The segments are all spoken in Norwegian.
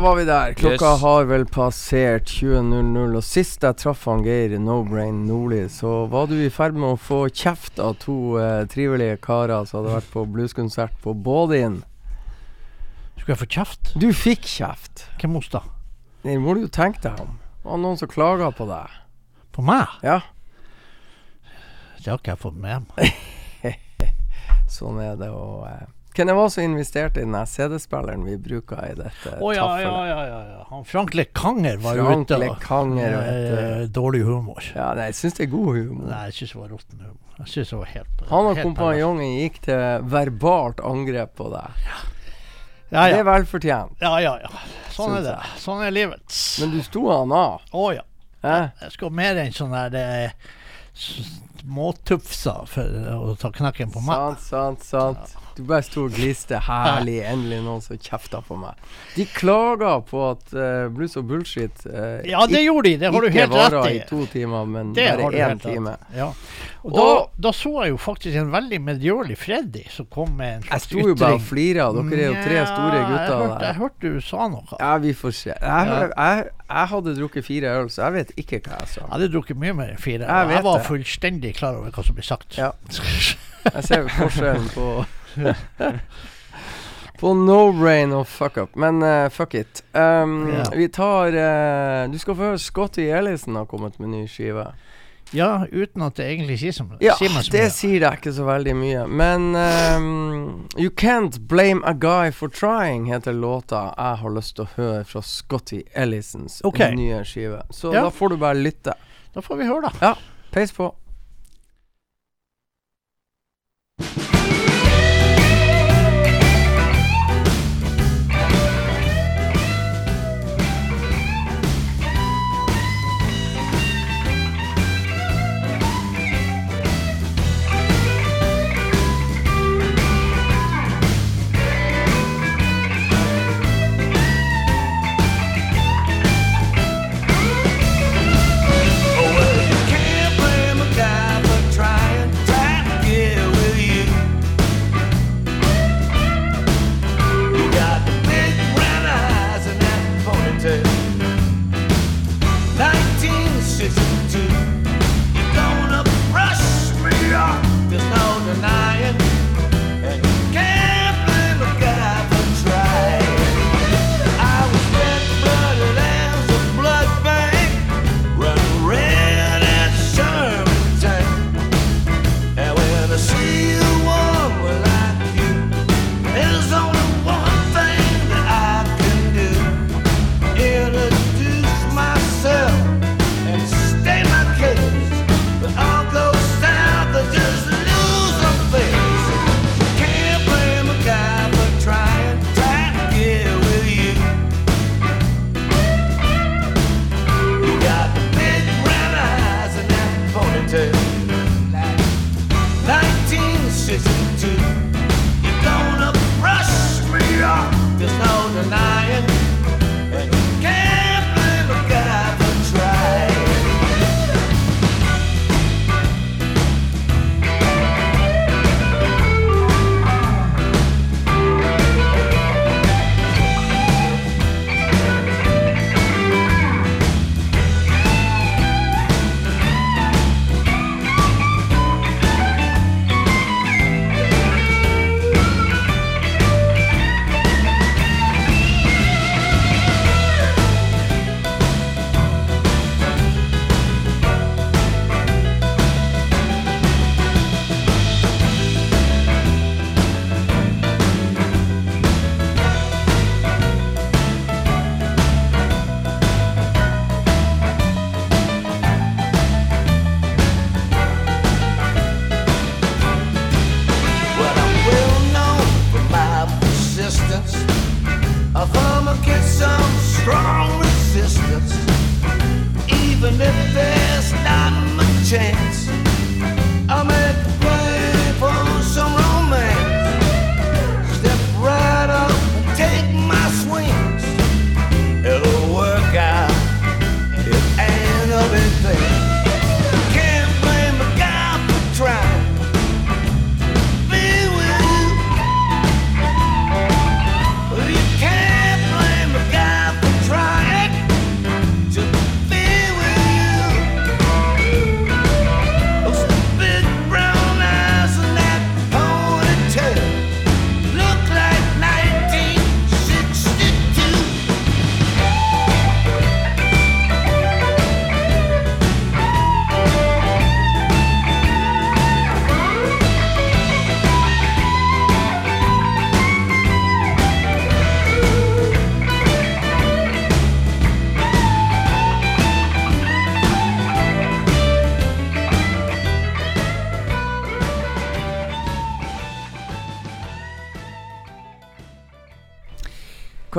Var vi der. Klokka Yes. har vel passert 20.00. Og sist jeg traff han Geir No Brain Nordli, så var du i ferd med å få kjeft av to eh, trivelige karer som hadde vært på blueskonsert på Bådin. Skulle jeg få kjeft? Du fikk kjeft. Hvem hos da? Det må du jo tenke deg om. Det var noen som klaga på deg. På meg? Ja, Det har ikke jeg fått med meg. sånn er det. Og eh, hvem det var som investerte i den CD-spilleren vi bruker i dette oh, ja, ja, ja, ja, ja. Han Frank Lekanger var Frank ute. Lekanger, du. Eh, Dårlig humor. Ja, nei, jeg syns det er god humor. Nei, jeg syns det var råtten humor. Jeg synes det var helt Han og kompanjongen gikk til verbalt angrep på deg. Ja. Ja, Det er velfortjent. ja, ja, ja. Sånn er det. Sånn er livet. Men du sto han av. Å ja. Eh? Jeg skal mer enn sånn der er for å ta knekken på meg. Sant, sant, sant. Du bare sto og gliste. Herlig, endelig noen som kjefta på meg. De klaga på at uh, blues og bullshit uh, Ja, det gjorde de. Det har du helt rett i. Ikke varer i. to timer, men Det bare én time. Ja. Og da, da så jeg jo faktisk en veldig medgjørlig Freddy som kom med en slags ytring. Jeg sto jo bare og flira. Dere er jo tre store gutter Jeg hørte, jeg hørte du sa noe. Ja, vi får se. Jeg, jeg, jeg hadde drukket fire øl, så jeg vet ikke hva jeg sa. Jeg hadde drukket mye mer enn fire. Jeg jeg var det. Fullstendig klar over hva som blir sagt. Ja. Jeg ser forskjellen på På no brain og fuck up. Men uh, fuck it. Um, Ja. Vi tar uh, Du skal få høre Scotty Ellison har kommet med ny skive. Ja, uten at det egentlig sier, som, Ja, sier meg så det sier jeg ikke så veldig mye. Men um, You Can't Blame A Guy For Trying heter låta jeg har lyst til å høre fra Scotty Ellisons okay. nye skive. Så Ja. da får du bare lytte. Da får vi høre, da. Ja, peis på. you.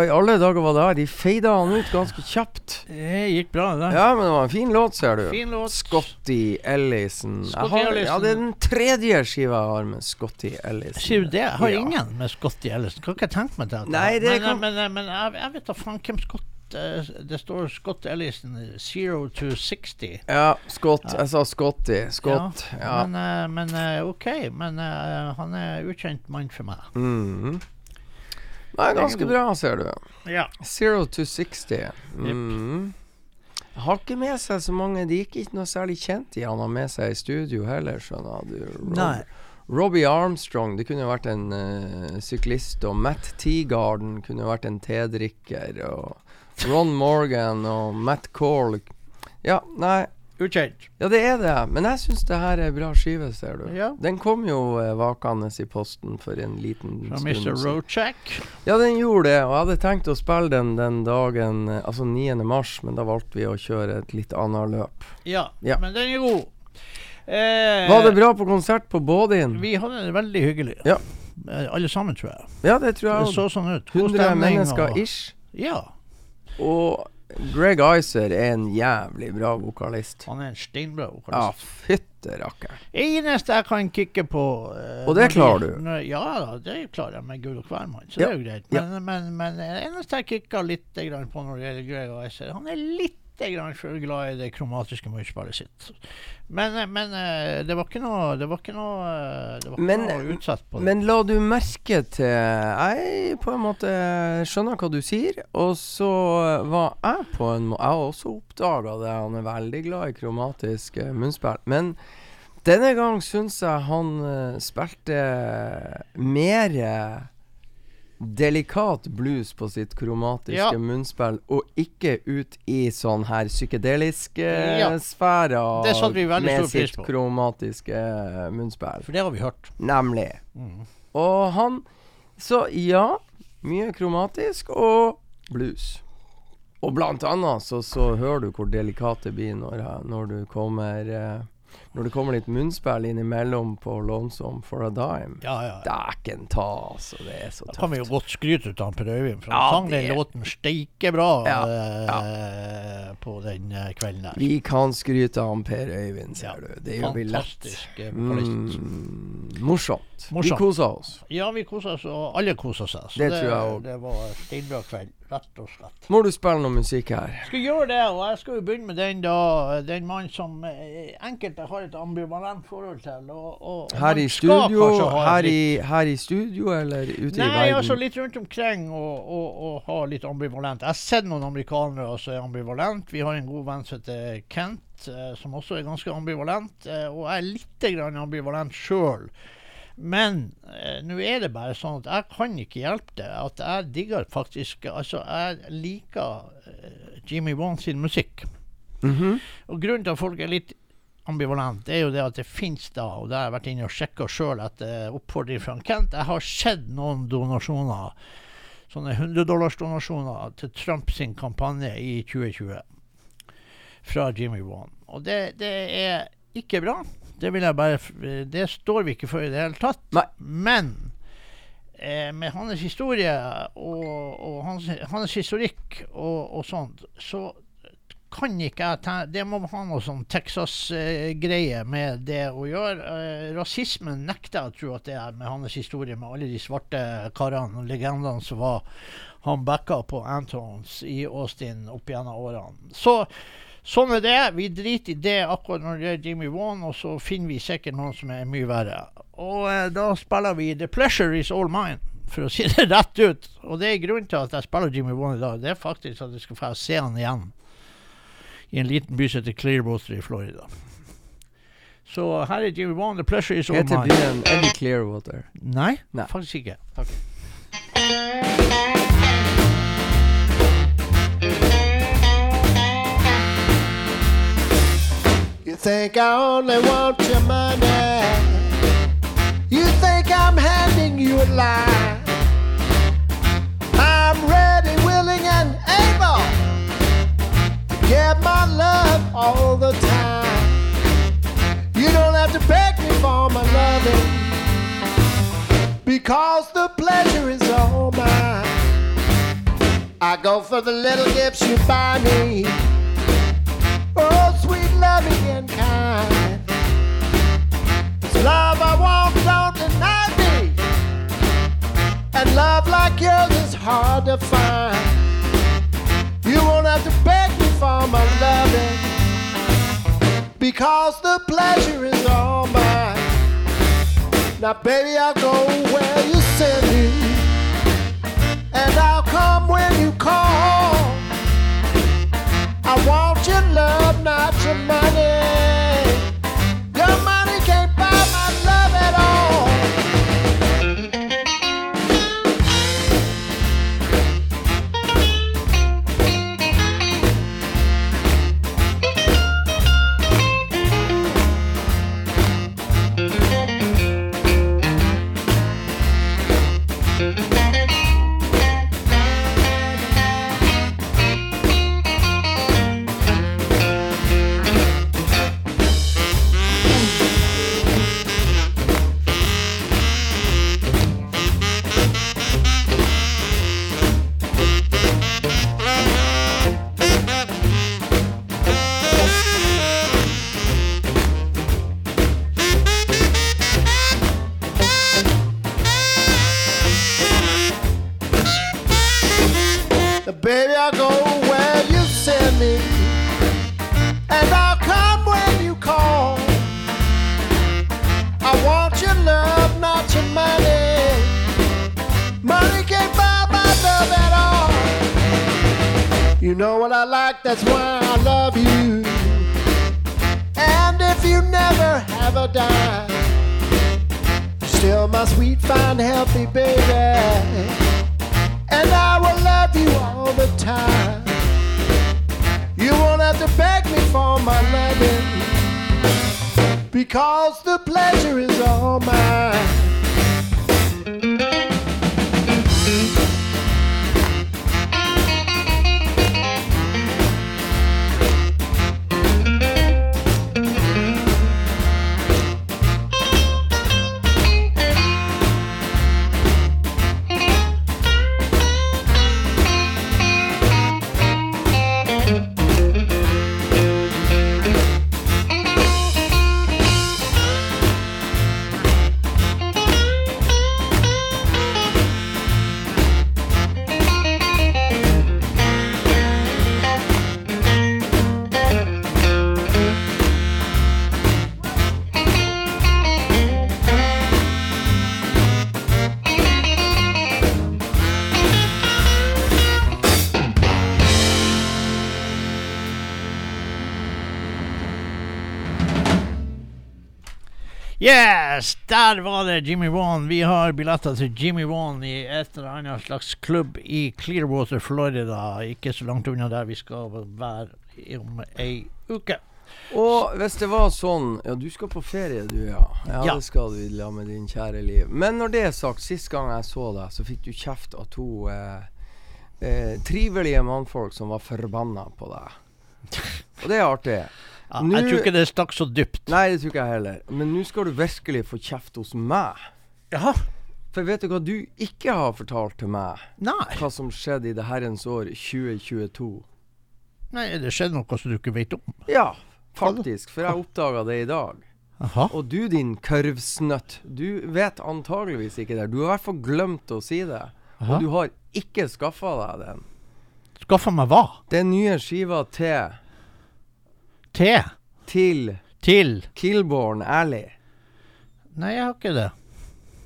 Hva i alle dager var det her? De feida han ut ganske kjapt. Det gikk bra, det. Ja, men det var en fin låt, ser du. Fin låt. Scotty Ellison. Scotty har, Ellison. Ja, det er den tredje skiva jeg har med Scotty Ellison. Sier du det? Jeg har Ja. ingen med Scotty Ellison. Kan ikke tenke meg til Nei, det men, kan- men, men, men jeg, jeg vet da faen hvem Scott eh, Det står Scott Ellison zero to 60. Ja, Scott. Jeg sa Scotty. Scott. Ja. Men, eh, men eh, OK. Men han er ukjent mann for meg. Mhm. Nei, ganske bra, ser du. Ja. Zero to 60. Mhm. Har ikke med seg så mange De er ikke noe særlig kjent i han har med seg i studio heller, skjønner du. Rob- Nei. Robbie Armstrong, det kunne vært en uh, syklist. Og Matt Teagarden kunne vært en tedrikker. Og Ron Morgan og Matt Cole Ja, nei. Ukjent. Ja, det er det. Men jeg syns det her er bra skive, ser du. Ja. Den kom jo eh, vakende i posten for en liten Fra stund Mr. siden. Ja, den gjorde det, og jeg hadde tenkt å spille den den dagen, eh, altså 9. mars, men da valgte vi å kjøre et litt annet løp. Ja, Ja. men den er god. Eh, Var det bra på konsert på Bådin? Vi hadde det veldig hyggelig. Ja. Eh, Alle sammen, tror jeg. Ja, det tror Det jeg. så sånn ut. God 100 stemning mennesker og- ish. Ja. Og Greg Icer er en jævlig bra vokalist. Han er en steinbra Ja, vokalist. fytte rakkeren. Eneste jeg kan kikke på uh, Og det klarer du? når- Ja da, det klarer jeg med gull og hvermann, så Ja, det er jo greit. ja. Men, men, men eneste jeg kikker litt grann på når det gjelder Greg Icer, han er litt grann glad i det kromatiske munnspillet sitt. Men, eh, men eh, det var ikke noe Det var ikke noe, eh, det var ikke Men- noe utsatt på det. Men la du merke til Jeg på en måte skjønner hva du sier, og så var jeg på en måte Jeg har også oppdaga det. Han er veldig glad i kromatisk munnspill. Men denne gang syns jeg han spilte mer delikat blues på sitt kromatiske Ja. munnspill, og ikke ut i sånn her psykedeliske Ja. sfærer Det satte vi med stor sitt på. kromatiske eh, munnspill. For det har vi hørt. Nemlig. Mm. Og han Så ja, mye kromatisk og blues. Og blant annet så, så hører du hvor delikat det blir når, når du kommer eh, Når det kommer litt munnspill innimellom på 'Lonesome for a Dime'. Ja, ja. Dæken ta, altså. Det er så Da kan vi jo godt skryte ut av Per Øyvind, for Ja, sang den det- låten steike bra Ja, eh, på den eh, kvelden der. Vi kan skryte av Per Øyvind, ser Ja, du. Det gjør vi lett. Eh. Mm, morsomt. Vi Morsomt. koser oss. Ja, vi kosa oss, og alle kosa seg. Så Det tror jeg også. Det var steinbra kveld, rett og slett. Må du spille noe musikk her? Skal gjøre det, og jeg skal jo begynne med den da Den mannen som eh, enkelte har et ambivalent forhold til. Og, og, og Her i studio, her i, her i studio eller ute i verden? Nei, altså litt rundt omkring og, og, ha litt ambivalent. Jeg har sett noen amerikanere som er ambivalent. Vi har en god venn som heter Kent, eh, som også er ganske ambivalent. Eh, og jeg er litt grann ambivalent sjøl. Men eh, nå er det bare sånn at jeg kan ikke hjelpe det. At jeg digger faktisk Altså, jeg liker eh, Jimmy Wan sin musikk. Mhm. Og grunnen til at folk er litt ambivalent, det er jo det at det finnes da, og det har jeg vært inne og sjekka sjøl etter oppfordring fra Kent, jeg har sett noen donasjoner, sånne 100-dollars-donasjoner til Trumps kampanje i 2020 fra Jimmy Wan. Og det, det er ikke bra. Det vil jeg bare Det står vi ikke for i det hele tatt. Nei. Men eh, med hans historie og, og hans, hans historikk og, og sånt, så kan ikke jeg ta, Det må ha noe sånn Texas-greie med det å gjøre. Eh, rasismen nekter jeg å tro at det er med hans historie med alle de svarte karene og legendene som var han backa på Antons i Austin opp gjennom årene. Så sånn er det. Vi driter i det akkurat når det er Jimmy Wan, og så finner vi sikkert noen som er mye verre. Og eh, da spiller vi The Pleasure Is All Mine, for å si det rett ut. Og det er grunnen til at jeg spiller Jimmy Wan i dag. Det er faktisk at jeg skal få se han igjen i en liten by som heter Clearwater i Florida. Så her er Jimmy Wan, The Pleasure Is All Heter byen Eddie Clearwater. Nei, Nei. faktisk ikke. You think I only want your money. You think I'm handing you a lie. I'm ready, willing, and able give my love all the time. You don't have to beg me for my loving because the pleasure is all mine. I go for the little gifts you buy me. Oh, sweet loving and kind. It's love I want, don't deny me. And love like yours is hard to find. You won't have to beg me for my loving. Because the pleasure is all mine. Now, baby, I'll go where you send me. And I'll come when you call. I want your love, not your money. Der var det Jimmy Wan. Vi har billetter til Jimmy Wan i et eller annet slags klubb i Clearwater, Florida. Ikke så langt unna der vi skal være om ei uke. Og hvis det var sånn Ja, du skal på ferie, du, ja. Ja, Ja. det skal du la med din kjære liv. Men når det er sagt, sist gang jeg så deg, så fikk du kjeft av to eh, eh, trivelige mannfolk som var forbanna på deg. Og det er artig. Ja, Nå- jeg tror ikke det stakk så dypt. Nei, det tror ikke jeg heller. Men nå skal du virkelig få kjeft hos meg. Jaha? For vet du hva du ikke har fortalt til meg? Nei. Hva som skjedde i det herrens år 2022? Nei, det skjedde noe som du ikke vet om. Ja, faktisk. For jeg oppdaga det i dag. Aha. Og du, din kurvsnøtt, du vet antageligvis ikke det. Du har i hvert fall glemt å si det. Aha. Og du har ikke skaffa deg den. Skaffa meg hva? Den nye skiva til Te? til Til? Killborn Alley. Nei, jeg har ikke det.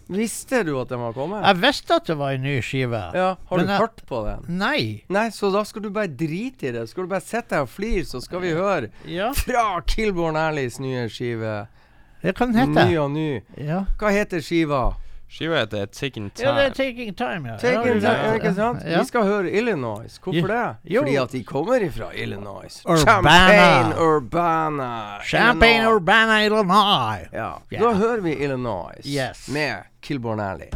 Visste du at den var kommet? Jeg visste at det var en ny skive. Ja, Har Men du jeg- hørt på den? Nei. Nei, så da skal du bare drite i det. Skal du bare sitte her og flire, så skal vi høre Ja, fra Killborn Alleys nye skive. det kan den Ny og ny. Ja. Hva heter skiva? Skiva heter Taking ja, det er Taking Time, ja. Taking ja, time, ja, ikke sant? Ja. Vi skal høre Illinois. Hvorfor det? Jo. Fordi at de kommer ifra Illinois. Urbana. Champagne Urbana. Champagne Illinois. Urbana, Illinois. Ja. Yeah. Da hører vi Illinois Yes. med Kilborn Alley.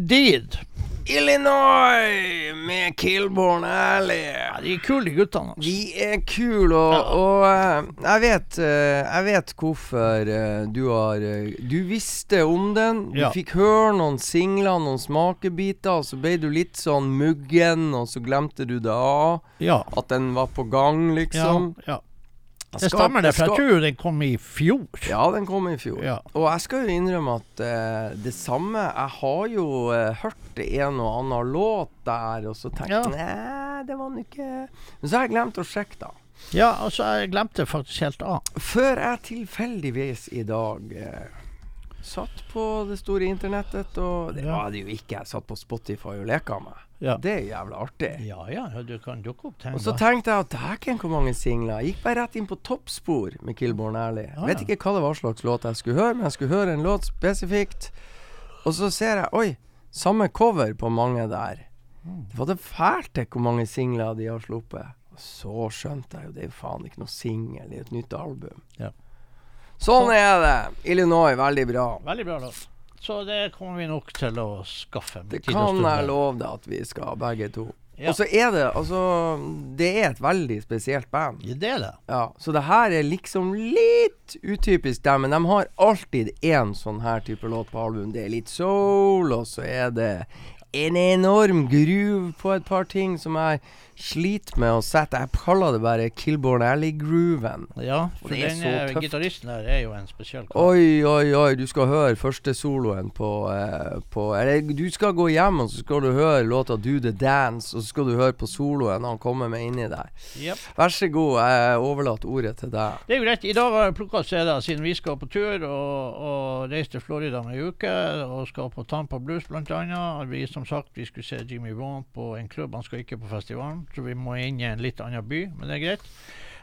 Indeed. Illinois med Killborn Alley. Ja, de er kule, de guttene. Altså. De er kule, og, og eh, jeg vet eh, Jeg vet hvorfor eh, du har Du visste om den. Du Ja. fikk høre noen singler, noen smakebiter, og så ble du litt sånn muggen, og så glemte du det av. Ja. At den var på gang, liksom. ja, ja. Jeg Det stemmer, det, for jeg skal- tror den kom i fjor. Ja, den kom i fjor. Ja. Og jeg skal jo innrømme at uh, det samme Jeg har jo uh, hørt en og annen låt der, og så tenkte Ja. jeg nei, det var nå ikke Men så har jeg glemt å sjekke, da. Ja, altså, jeg glemte faktisk helt av. Før jeg tilfeldigvis i dag uh, satt på det store internettet, og det Ja. var det jo ikke. Jeg satt på Spotify og leka meg. Ja. Det er jævla artig. Ja, ja, du kan dukke opp ting. Og så tenkte jeg at dæken hvor mange singler. Jeg gikk bare rett inn på toppspor med Killborn Ærlig. Ah, Vet ikke hva det var slags låt jeg skulle høre, men jeg skulle høre en låt spesifikt. Og så ser jeg Oi, samme cover på mange der. Mm. Det var det fælt hvor mange singler de har sluppet. Og så skjønte jeg jo det er jo faen ikke noe singel i et nytt album. Ja. Sånn er det. Illinois, veldig bra. Veldig bra låt. Så det kommer vi nok til å skaffe. Det kan jeg love deg at vi skal, begge to. Ja. Og så er det altså Det er et veldig spesielt band. Ja, det er det. Ja, så det her er liksom litt utypisk dem, men de har alltid én sånn her type låt på album. Det er litt soul, og så er det en enorm groove på et par ting som jeg sliter med å sette. Jeg kaller det bare Killborn Alley-grooven. Ja, for det den så eh, gitaristen der er jo en spesiell kar. Oi, oi, oi, du skal høre første soloen på, eh, på Eller du skal gå hjem, og så skal du høre låta 'Do The Dance', og så skal du høre på soloen han kommer med inni der. Yep. Vær så god, jeg overlater ordet til deg. Det er greit. I dag har jeg plukka CD-er siden vi skal på tur og, og reiste til Florida om ei uke. Og skal på Tampa Blues blant annet. Vi som sagt vi skulle se Jimmy Vaughan på en klubb. Han skal ikke på festivalen, så vi må inn i en litt annen by. Men det er greit.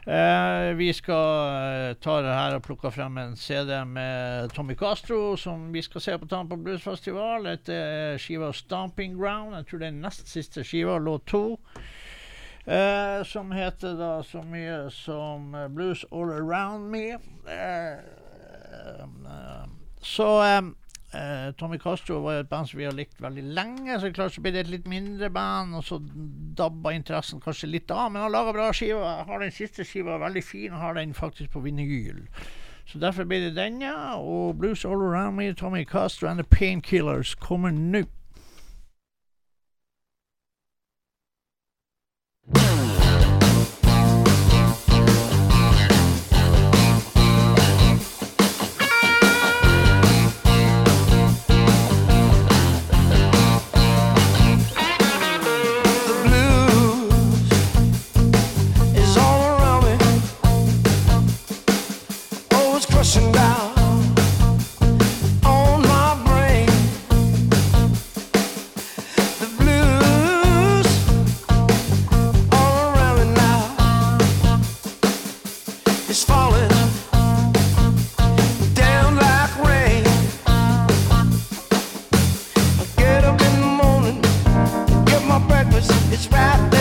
Eh, vi skal eh, ta det her og plukke frem en CD med Tommy Castro som vi skal se på Tampa Blues Festival. Dette er skiva 'Stomping Ground'. Jeg tror det er nest siste skiva, låt to. Eh, som heter da så mye som eh, 'Blues All Around Me'. Eh, eh, så eh, Tommy Castro var et band som vi har likt veldig lenge. Så klart så ble det et litt mindre band, og så dabba interessen kanskje litt av. Men han laga bra skiver. Har den siste skiva veldig fin, og har den faktisk på vinyl. Så derfor ble det den, ja. Og 'Blues All Around Me', Tommy Castro and The Painkillers kommer nå. It's right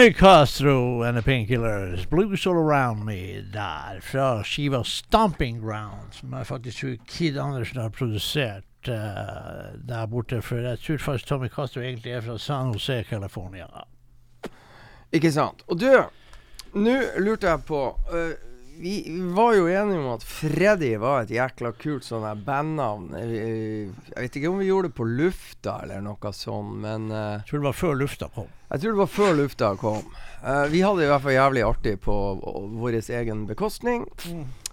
Tommy Castro and the Painkillers, Blues All Around Me, der fra skiva Stomping Ground, som jeg faktisk tror Kid Andersen har produsert uh, der borte. For jeg tror faktisk Tommy Castro egentlig er fra San Jose, California. Ikke sant. Og du, nå lurte jeg på øh, vi, var jo enige om at Freddy var et jækla kult sånn her bandnavn. Eh, Jeg vet ikke om vi gjorde det på lufta eller noe sånt, men øh, Jeg tror det var før lufta kom. jeg tror det var før lufta kom. Eh, vi hadde det i hvert fall jævlig artig på vår egen bekostning.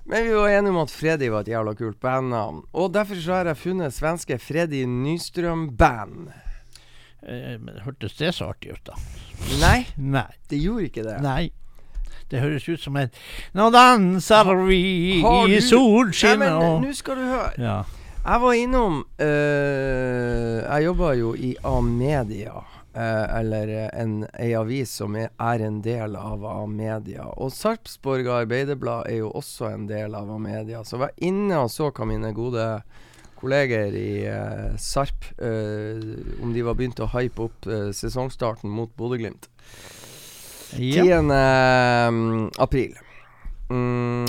Men vi var enige om at Freddy var et jævla kult bandnavn. Og derfor så har jeg funnet svenske Freddy Nystrøm Band. Eh, men hørtes det så artig ut, da? Nei, Nei. det gjorde ikke det. Nei. Det høres ut som et Nå danser vi Har i du- solskinn Nei, men og nå skal du høre. Ja. Jeg var innom øh, Jeg jobba jo i Amedia. eh, eller en, ei avis som er, er en del av Amedia. Og Sarpsborg Arbeiderblad er jo også en del av Amedia. Så jeg var inne og så hva mine gode kolleger i eh, Sarp eh, Om de var begynt å hype opp eh, sesongstarten mot Bodø-Glimt. 10. ja. mm, april. Mm,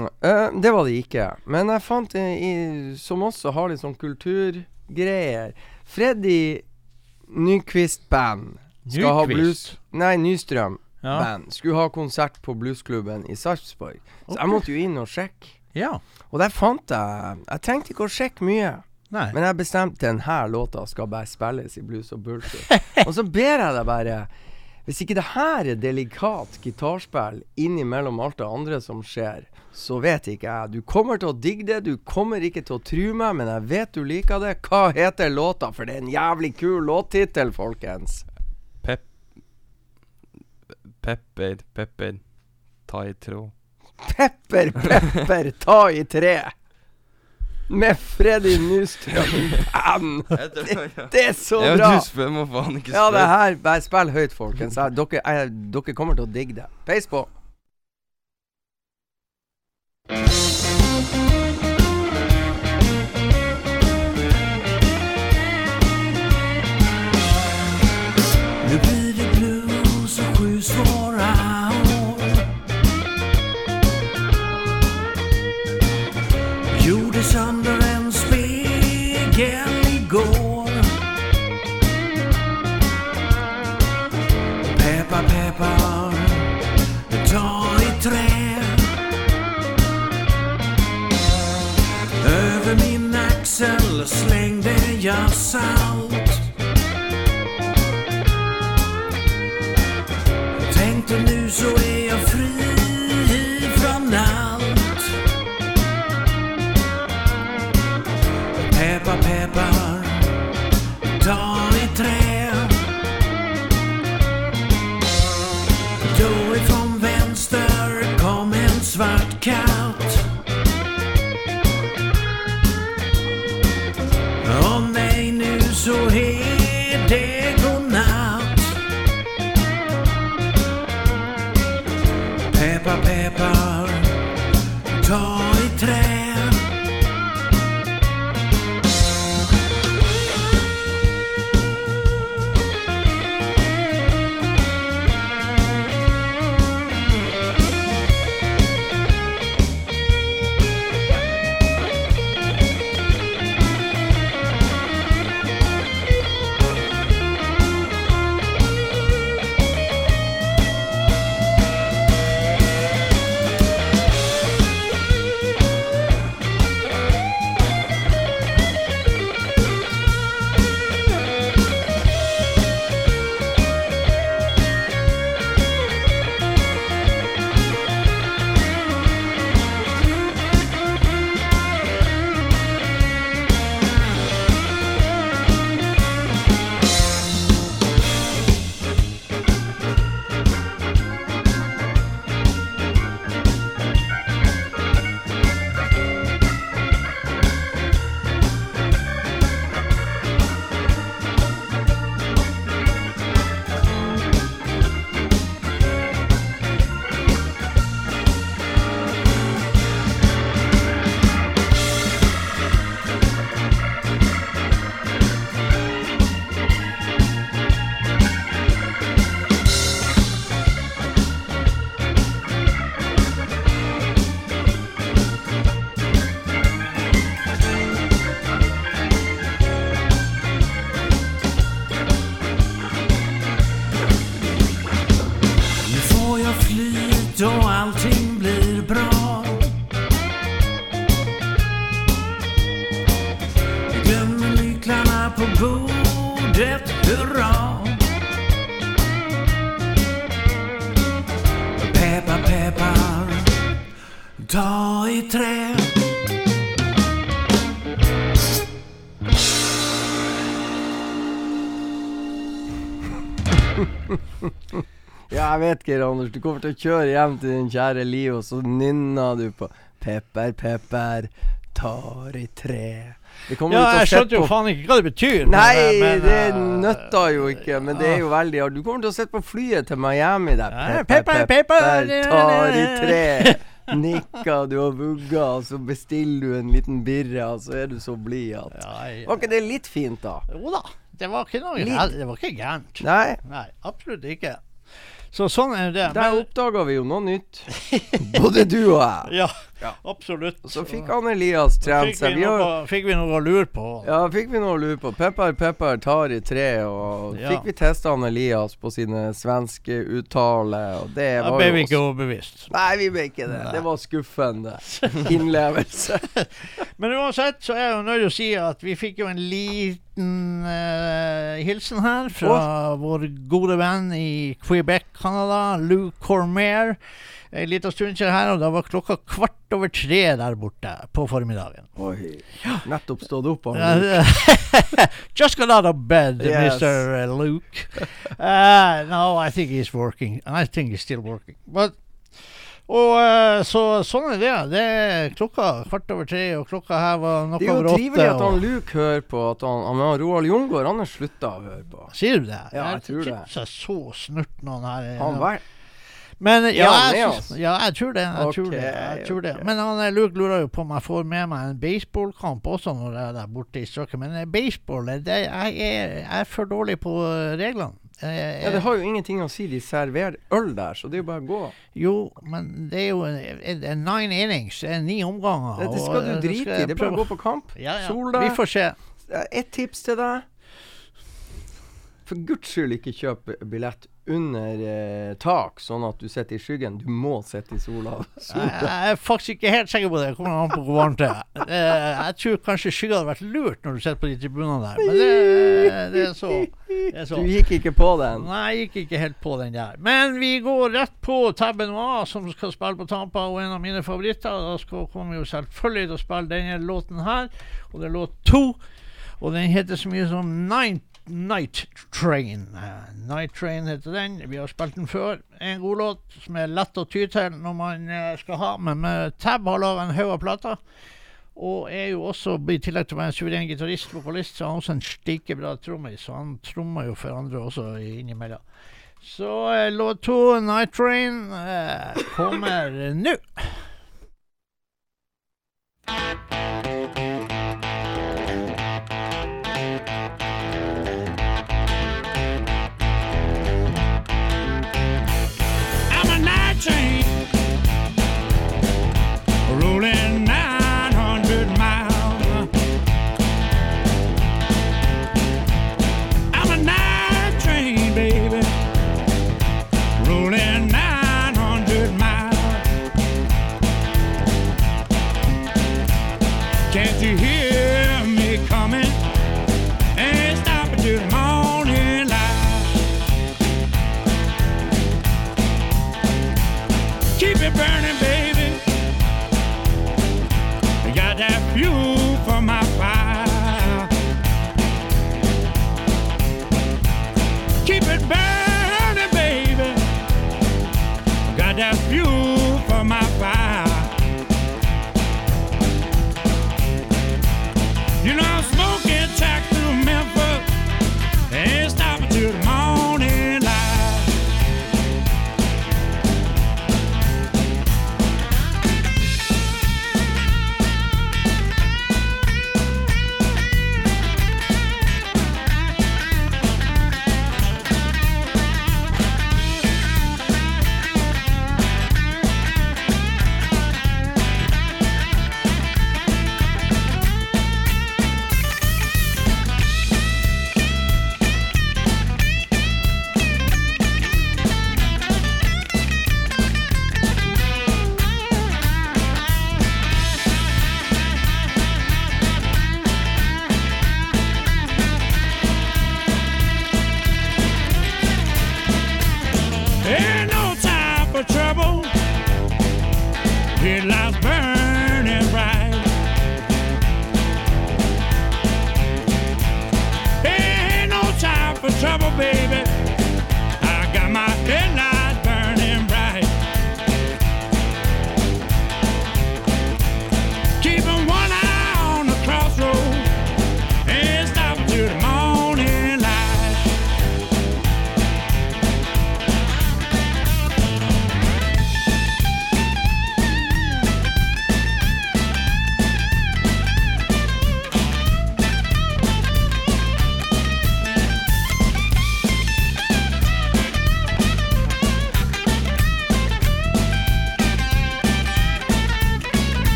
det var det ikke. Men jeg fant en i, som også har litt sånn kulturgreier Freddy Nyquist Band skal ha blues Nei, Nystrøm Ja. Band skulle ha konsert på bluesklubben i Sarpsborg. Så jeg måtte jo inn og sjekke. ja. Og der fant jeg Jeg trengte ikke å sjekke mye. Nei. Men jeg bestemte denne låta skal bare spilles i blues og bullshit. og så ber jeg deg bare Hvis ikke det her er delikat gitarspill innimellom alt det andre som skjer, så vet ikke jeg. Du kommer til å digge det, du kommer ikke til å true meg, men jeg vet du liker det. Hva heter låta? For det er en jævlig kul låttittel, folkens. Pep... Pepper, pepper. Ta i tråd. Pepper, pepper, ta i tre. Med Freddy Band. Det er så ja, bra! Du spør, må faen ikke Ja, det her Bare spill høyt, folkens. Dere, jeg, dere kommer til å digge det. Peis på. away jeg vet, Geir Anders. Du kommer til å kjøre hjem til din kjære liv, og så nynner du på Pepper, pepper, tar i tre. Ja, jeg skjønte jo faen ikke hva det betyr. Nei, men, det nøtta nøtter jo ikke, men det er jo veldig hardt. Du kommer til å sitte på flyet til Miami der. Pepper, pepper, pepper, pepper. tar i tre. Nikker du og vugger, og så bestiller du en liten birre, og så er du så blid at Var ikke det litt fint, da? Jo da. Det var ikke noe gærent. Det var ikke gærent. Nei, Nei, absolutt ikke. Så sånn er det. der oppdaga vi jo noe nytt. Både du og jeg. ja, Ja. absolutt. Så fikk han Elias trent seg. vi, Vi noe, fikk vi noe å lure på. Ja, fikk vi noe å lure på. Pepper, pepper tar i tre, og Ja. fikk vi testa han Elias på sine svenske uttaler, og det Da ble vi ikke overbevist. Nei, vi ble ikke det. Nei. Det var skuffende. Innlevelse. Men uansett så er jeg jo nødt til å si at vi fikk jo en liten Uh, hilsen her fra vår gode venn i Quebec, Canada, Lou Cormier. En liten stund siden her, og da var klokka kvart over tre der borte på formiddagen. Oi. Nettopp stått opp. av Luke. just got out of bed, Yes. Mr. Luke. Uh, no, I think he's working. I think he's still working. But og eh, så Sånn er det. Det er klokka kvart over tre, og klokka her var noe Det er jo over åtte. trivelig at han Luke hører på. At han, han Roald Jungård han har slutta å høre på. Sier du det? Ja, jeg tror det. jeg så snurt noen her. Han var, Men ja, jeg, ja, jeg tror det. Jeg tror det, jeg tror det. Men han eh, Luke lurer jo på om jeg får med meg en baseballkamp også når jeg er der borte i strøket. Men eh, baseball eh, det, jeg, er, jeg er for dårlig på reglene. Ja, det har jo ingenting å si. De serverer øl der, så det er jo bare å gå. Jo, men det er jo en, en, nine innings, det er ni omganger. Det, skal du drite i. Det er bare å gå på kamp. Ja, ja. Sol Vi får se. Et tips til deg. For guds skyld ikke kjøp billett under eh, tak, sånn at du sitter i skyggen. Du må sitte i sola. Sola. jeg er faktisk ikke helt sikker på det. Kommer an på hvor varmt det er. Eh, Jeg tror kanskje skygge hadde vært lurt når du sitter på de tribunene der, men det, det er så. Det er så. Du gikk ikke på den. Nei, jeg gikk ikke helt på den der. Men vi går rett på Tabben A, som skal spille på Tampa, og en av mine favoritter. Da skal, kommer jo selvfølgelig til å spille denne låten her, og det er låt to. Og den heter så mye som Night, Night Train. Eh, Night Train heter den. Vi har spilt den før. En god låt som er lett å ty til når man eh, skal ha, men Tab har laga en haug av plater. Og er jo også, i tillegg til å være en suveren gitarist, vokalist, så er han også en stikebra trommis. Så han trommer jo for andre også innimellom. Så eh, låt to, Night Train, eh, kommer nå.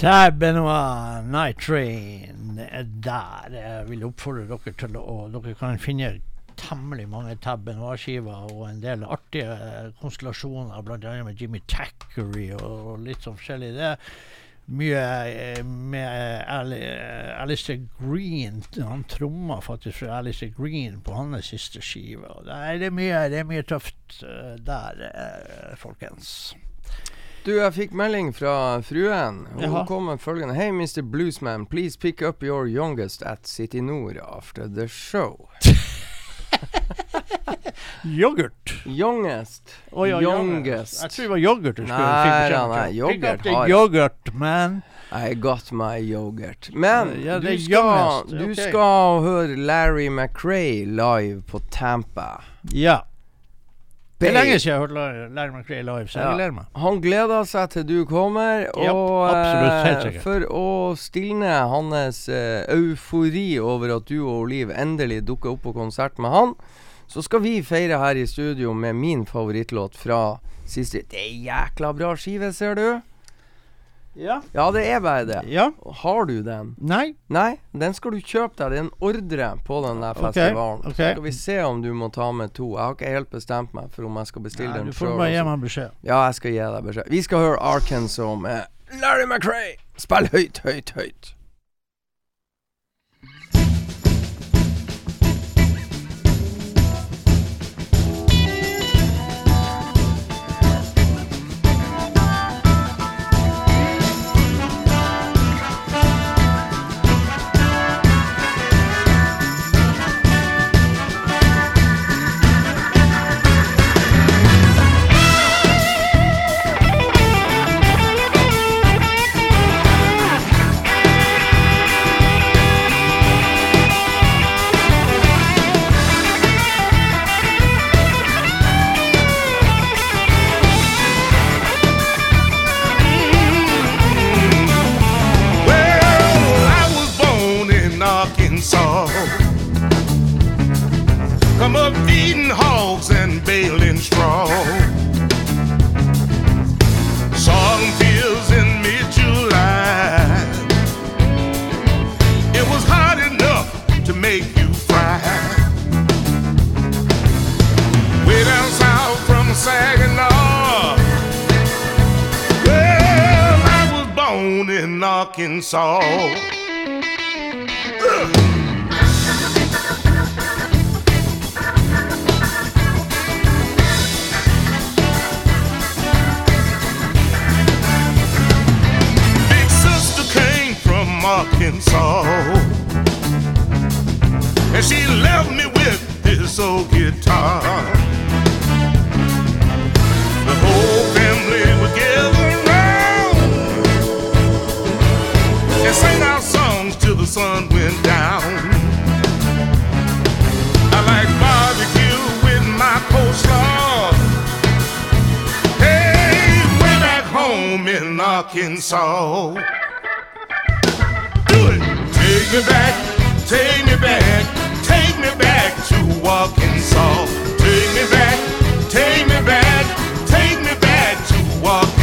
Tab Benoit Night Train er der. Jeg vil oppfordre dere til å Dere kan finne temmelig mange Tab Benoit-skiver og en del artige eh, konstellasjoner, bl.a. med Jimmy Tackery og litt sånn forskjellig. Det mye eh, med eh, Alistair Green. Han tromma faktisk for Alistair Green på hans siste skive. Det er, mye, det er mye tøft eh, der, eh, folkens. Du, jeg fikk melding fra fruen. Hun Jaha. kom med følgende Hey, Mr. Bluesman, please pick up your youngest at City Nord after the show. Yoghurt. Youngest. Oh, ja, youngest. Jeg tror det var yoghurt du skulle fikk beskjed om. yoghurt har yoghurt, man. I got my yoghurt. Men Ja, du, skal, du okay. skal høre Larry McRae live på Tampa. Ja. Det er lenge siden jeg har hørt Larry McRae live, så jeg gleder meg. Han gleder seg til du kommer, og absolutt, eh, for å stilne hans eh, eufori over at du og Liv endelig dukker opp på konsert med han, så skal vi feire her i studio med min favorittlåt fra siste Det er jækla bra skive, ser du. Ja. Ja, det er bare det. ja. Har du den? Nei. Nei, den skal du kjøpe deg. Det er en ordre på den der festivalen. festivalen. Okay. Så skal vi se om du må ta med to. Jeg har ikke helt bestemt meg for om jeg skal bestille Nei, den du får bare gi meg beskjed. Ja, jeg skal gi deg beskjed. Vi skal høre Arkansas med Larry McRae. Spill høyt, høyt, høyt. Arkansas. Come up feeding hogs and baling straw. Them fields in mid-July. It was hot enough to make you cry. Way down south from Saginaw. Well, I was born in Arkansas. Arkansas. And she left me with this old guitar. The whole family would gather around and sing our songs till the sun went down. I like barbecue with my coleslaw. Hey, way back home in Arkansas. Take me back, take me back, take me back to Arkansas. Take me back, take me back, take me back to Arkansas.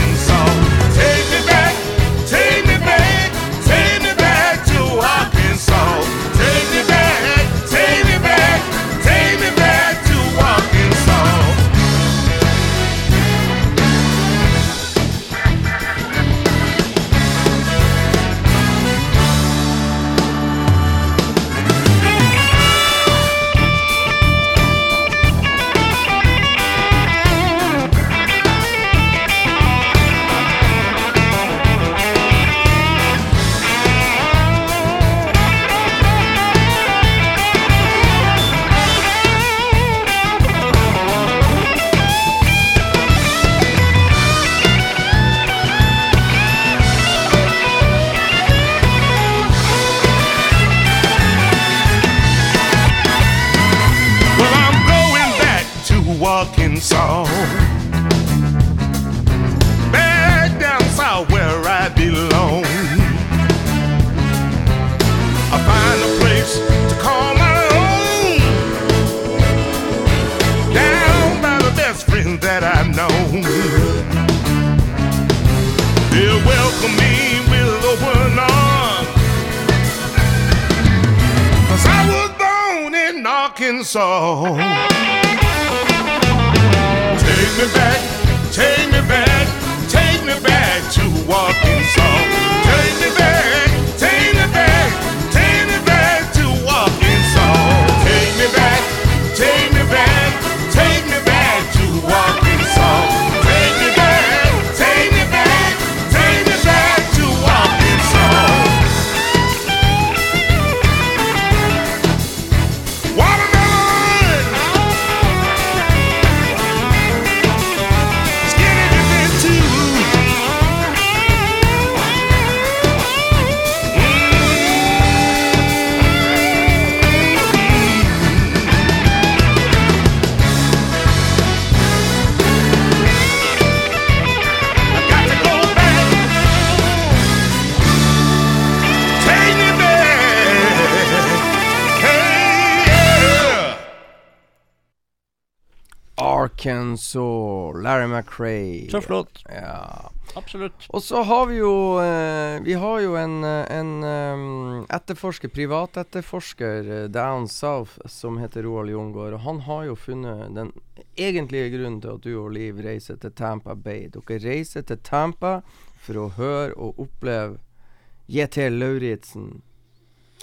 McRae. Tøff låt. Ja. Absolutt. Og så har vi jo eh, Vi har jo en, eh, en etterforsker, privatetterforsker eh, down south som heter Roald Jungård. Og han har jo funnet den egentlige grunnen til at du og Liv reiser til Tampa Bay. Dere reiser til Tampa for å høre og oppleve JT Lauritzen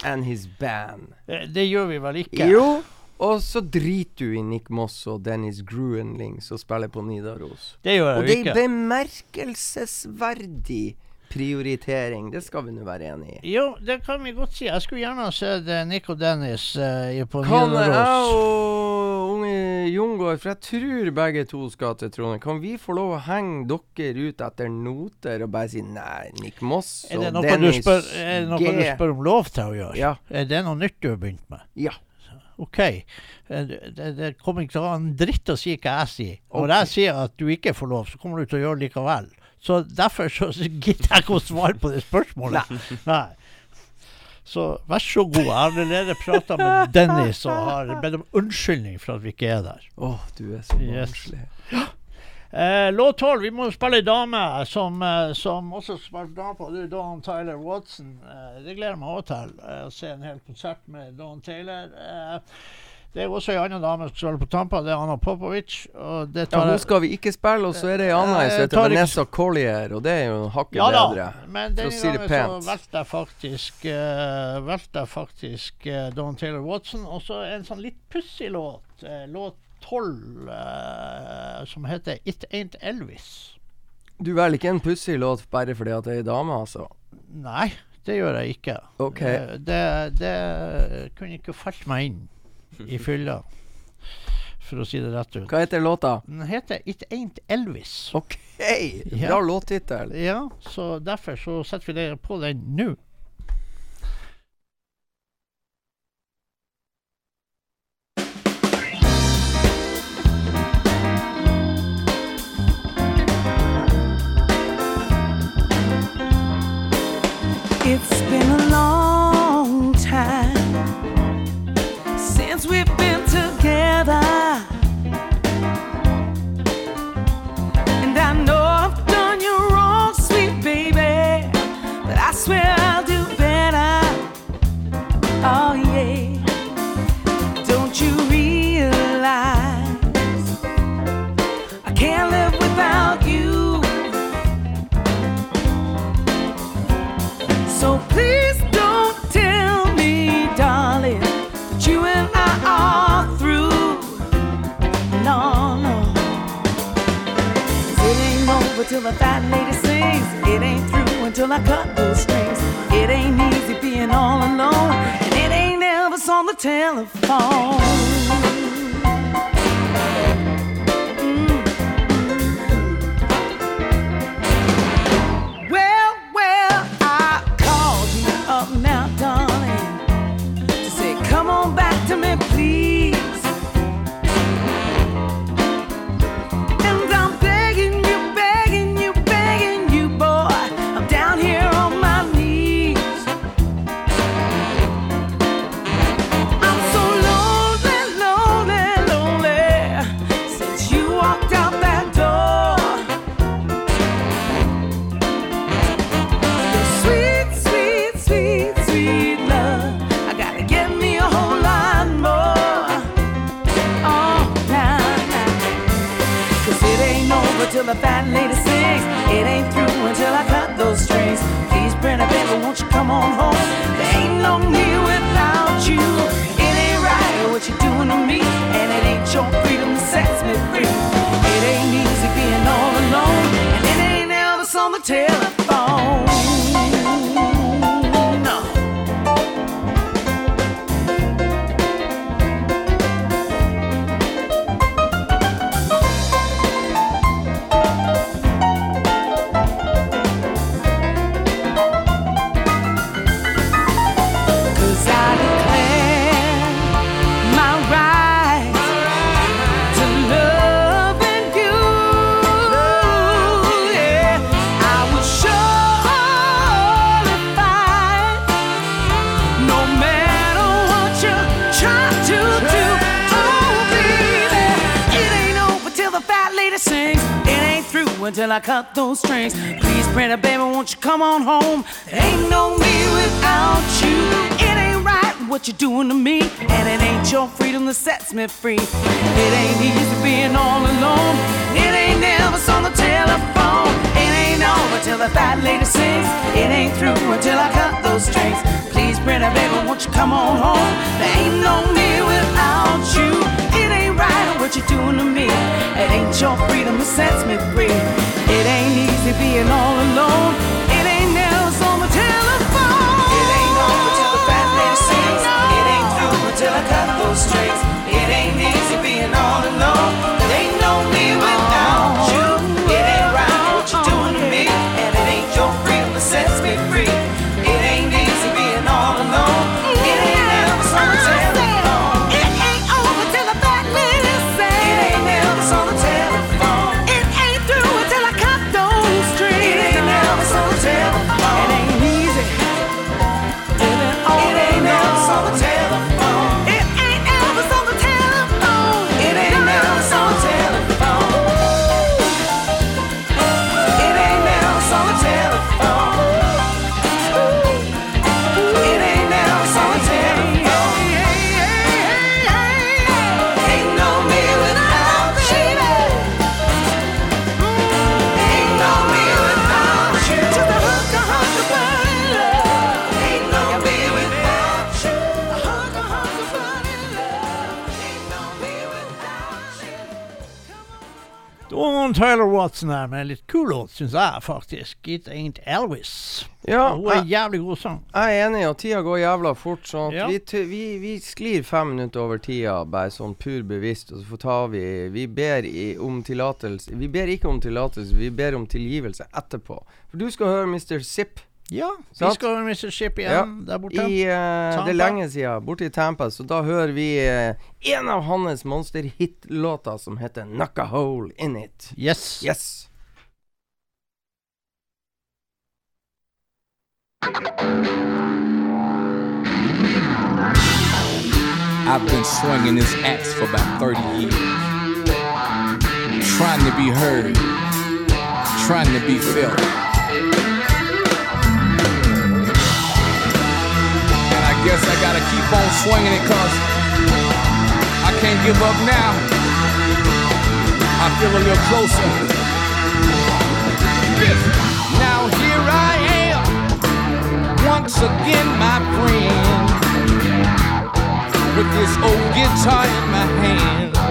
and his band. Det gjør vi vel ikke? Jo, og så driter du i Nick Moss og Dennis Gruenling som spiller på Nidaros. Det gjør jeg Og det er bemerkelsesverdig prioritering. Det skal vi nå være enig i. Jo, det kan vi godt si. Jeg skulle gjerne ha sett eh, Nick og Dennis uh, på Kan jeg og unge Jungård, for jeg tror begge to skal til Trondheim, kan vi få lov å henge dere ut etter noter og bare si nei, Nick Moss Er det og noe, du Dennis spør, er det noe G. du spør om lov til å gjøre? Ja. Er det noe nytt du har begynt med? Ja. OK. Eh, Det, det kommer ikke til å ha en dritt å si hva jeg sier. Når jeg sier at du ikke får lov, så kommer du til å gjøre det likevel. Så derfor så gidder jeg ikke å svare på det spørsmålet. Nei. Så vær så god. Jeg har allerede prata med Dennis og har bedt om unnskyldning for at vi ikke er der. Å, du er så Yes. Eh, låt tolv. Vi må spille ei dame som, eh, som også spilte dame på. Det er Dawn Tyler Watson. Eh, det gleder jeg meg òg til. eh, Å se en hel konsert med Dawn Taylor. Eh, det er også ei anna dame som spiller på Tampa. Det er Anna Popovic. Og det Ja, tar hun skal vi ikke spille, og så er det ei anna Eh, som heter Vanessa Collier, og det er jo hakket ja da, bedre. men for å denne gangen så pent. valgte jeg faktisk uh, faktisk uh, Dawn Taylor Watson. Og så en sånn litt pussig låt. Uh, låt tolv eh, som heter It Ain't Elvis. Du velger ikke en pussig låt bare fordi at det er ei dame, altså? Nei, det gjør jeg ikke. OK. Eh, Det, det kunne ikke falt meg inn i fylla, for å si det rett ut. Hva heter låta? Den heter It Ain't Elvis. OK! Ja. Bra låttittel. Ja, så derfor så setter vi det på den nå. Till fat lady sings. It ain't through until I cut those strings. It ain't easy being all alone. And it ain't Elvis on the telephone. Me without you. It ain't right what you're doing to me, and it ain't your freedom that sets me free. It ain't easy being all alone, and it ain't Elvis on the telephone. Until I cut those strings. Please, pretty baby, won't you come on home? Ain't no me without you. It ain't right what you're doing to me, and it ain't your freedom that sets me free. It ain't easy being all alone. It ain't never on the telephone. It ain't over till the fat lady sings. It ain't through until I cut those strings. Please, pretty baby, won't you come on home? There ain't no me without you. Right what you're doing to me. It ain't your freedom that sets me free. It ain't easy being all alone. It ain't never on the telephone. It ain't over till the fat lady sings. It ain't through until I cut those strings. It ain't easy being all alone. Tyler Watson her med en litt kul låt, syns jeg faktisk. It Ain't Elvis. Ja, Hun er jeg, jævlig god sang. jeg er enig, og tida går jævla fort. Sånn Ja. vi, vi, vi sklir fem minutter over tida, bare sånn pur bevisst, og så får ta vi Vi ber om tillatelse Vi ber ikke om tillatelse, vi ber om tilgivelse etterpå. For du skal høre Mr. Zipp. Ja, vi skal høre Mississippi Ja. igjen der borte. I, uh, det er lenge siden, borte i Tampa, så da hører vi uh, en av hans monster-hit-låter som heter 'Knock a Hole In It'. Yes. Yes. I've been swinging this axe for about 30 years. Trying to be heard, trying to be felt. Guess I gotta keep on swinging it cause I can't give up now. I feel a little closer. Now here I am, once again, my friend with this old guitar in my hand.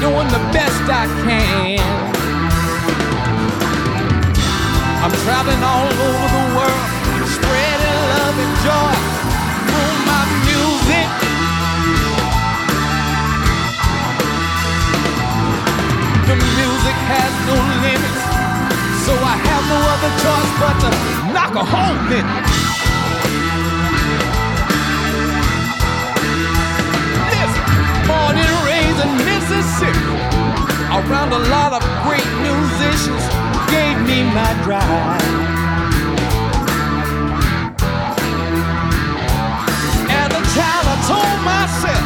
Doing the best I can. I'm traveling all over the world, spreading love and joy through my music. The music has no limits, so I have no other choice but to knock a hole in it. Mississippi, around a lot of great musicians, gave me my drive. As a child, I told myself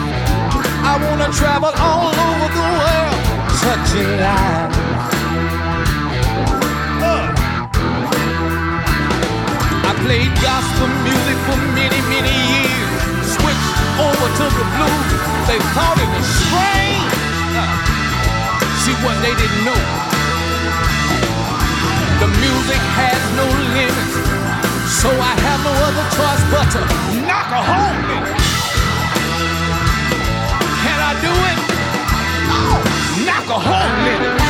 I wanna travel all over the world, touching lives. Uh. I played gospel music for over to the blues. They thought it was strange. See what they didn't know. The music has no limits. So I have no other choice but to knock a hole in it. Can I do it? Knock a hole in it.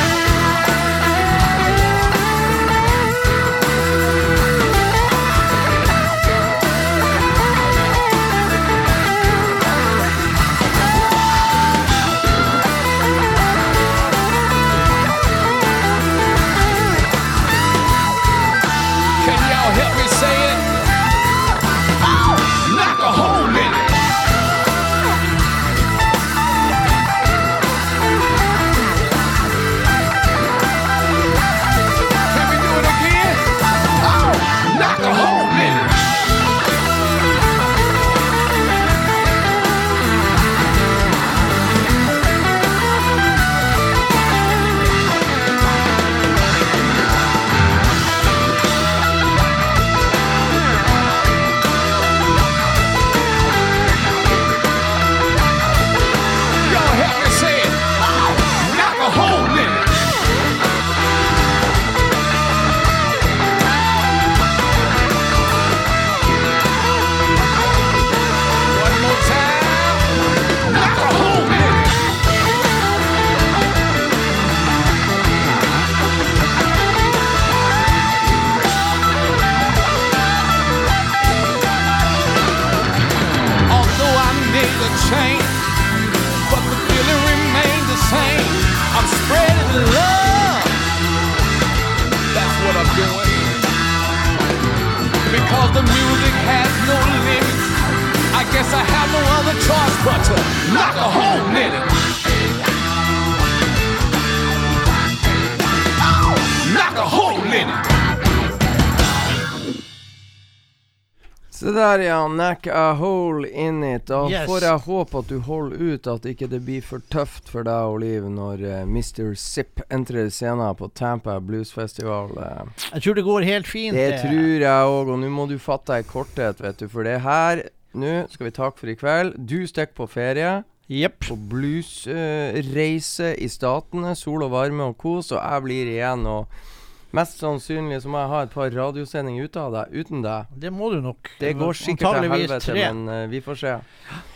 Knack a hole in it. Da Yes. får jeg håpe at du holder ut, at ikke det blir for tøft for deg og Liv når uh, Mr. Zipp entrer scenen på Tampa Blues Festival. eh. Jeg tror det går helt fint. Det det. tror jeg òg, og nå må du fatte deg i korthet, vet du. For det her Nå skal vi takke for i kveld. Du stikker på ferie. Yep. På bluesreise i Statene. Sol og varme og kos. Og jeg blir igjen, og mest sannsynlig så må jeg ha et par radiosendinger ute av deg, uten deg. Det må du nok. Det går sikkert til helvete, tre. men uh, vi får se.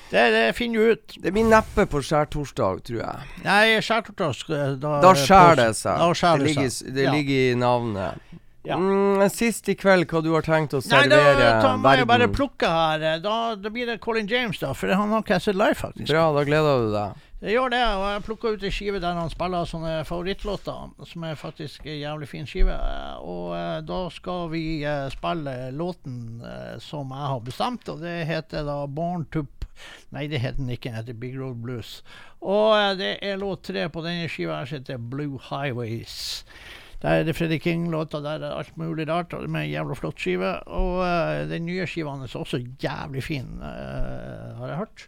Det, det finner du ut. Det blir neppe på skjærtorsdag, tror jeg. Nei, skjærtorsdag Da, Da skjærer det seg. Da skjer det det ligger, det Ja. ligger i navnet. Ja. Mm, sist i kveld, hva du har tenkt å Nei, servere da ta, jeg bare plukke her. Da, da blir det Colin James, da. For han har ikke jeg sett live, faktisk. Bra, da gleder du deg. Jeg gjør det, og jeg plukka ut ei skive der han spiller sånne favorittlåter, som er faktisk ei jævlig fin skive. Og eh, da skal vi eh, spille låten eh, som jeg har bestemt, og det heter da Born to Nei, det heter den ikke, den heter Big Road Blues. Og eh, det er låt tre på denne skiva som heter Blue Highways. Der er det Freddy King-låter, der er alt mulig rart, og med en jævla flott skive. Og eh, den nye skiva er også jævlig fin, eh, har jeg hørt.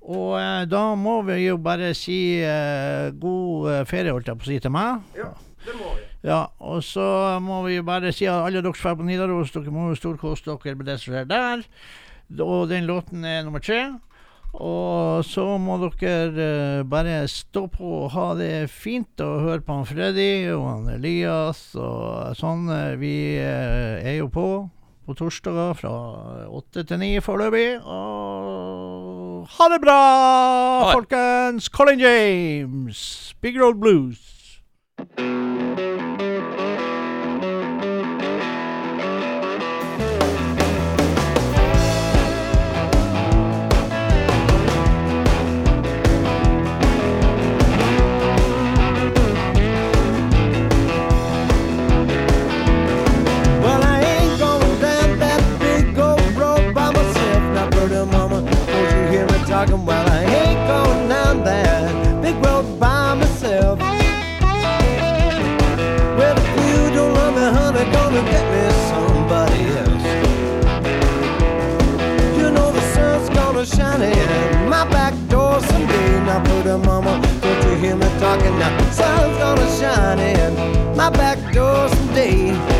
Og eh, da må vi jo bare si eh, god eh, ferie, holdt jeg på å si til meg. Ja, det må vi. Ja, og så må vi jo bare si at alle dere som er på Nidaros, dere må jo storkose dere med det som skjer der. Og den låten er nummer tre. Og så må dere eh, bare stå på og ha det fint og høre på han Freddy og han Elias og sånn. Vi er jo på på torsdager fra åtte til ni foreløpig. Og ha det bra, det. folkens! Colin James, Big Road Blues. Hear me talking? Now, sun's gonna shine in my back door someday.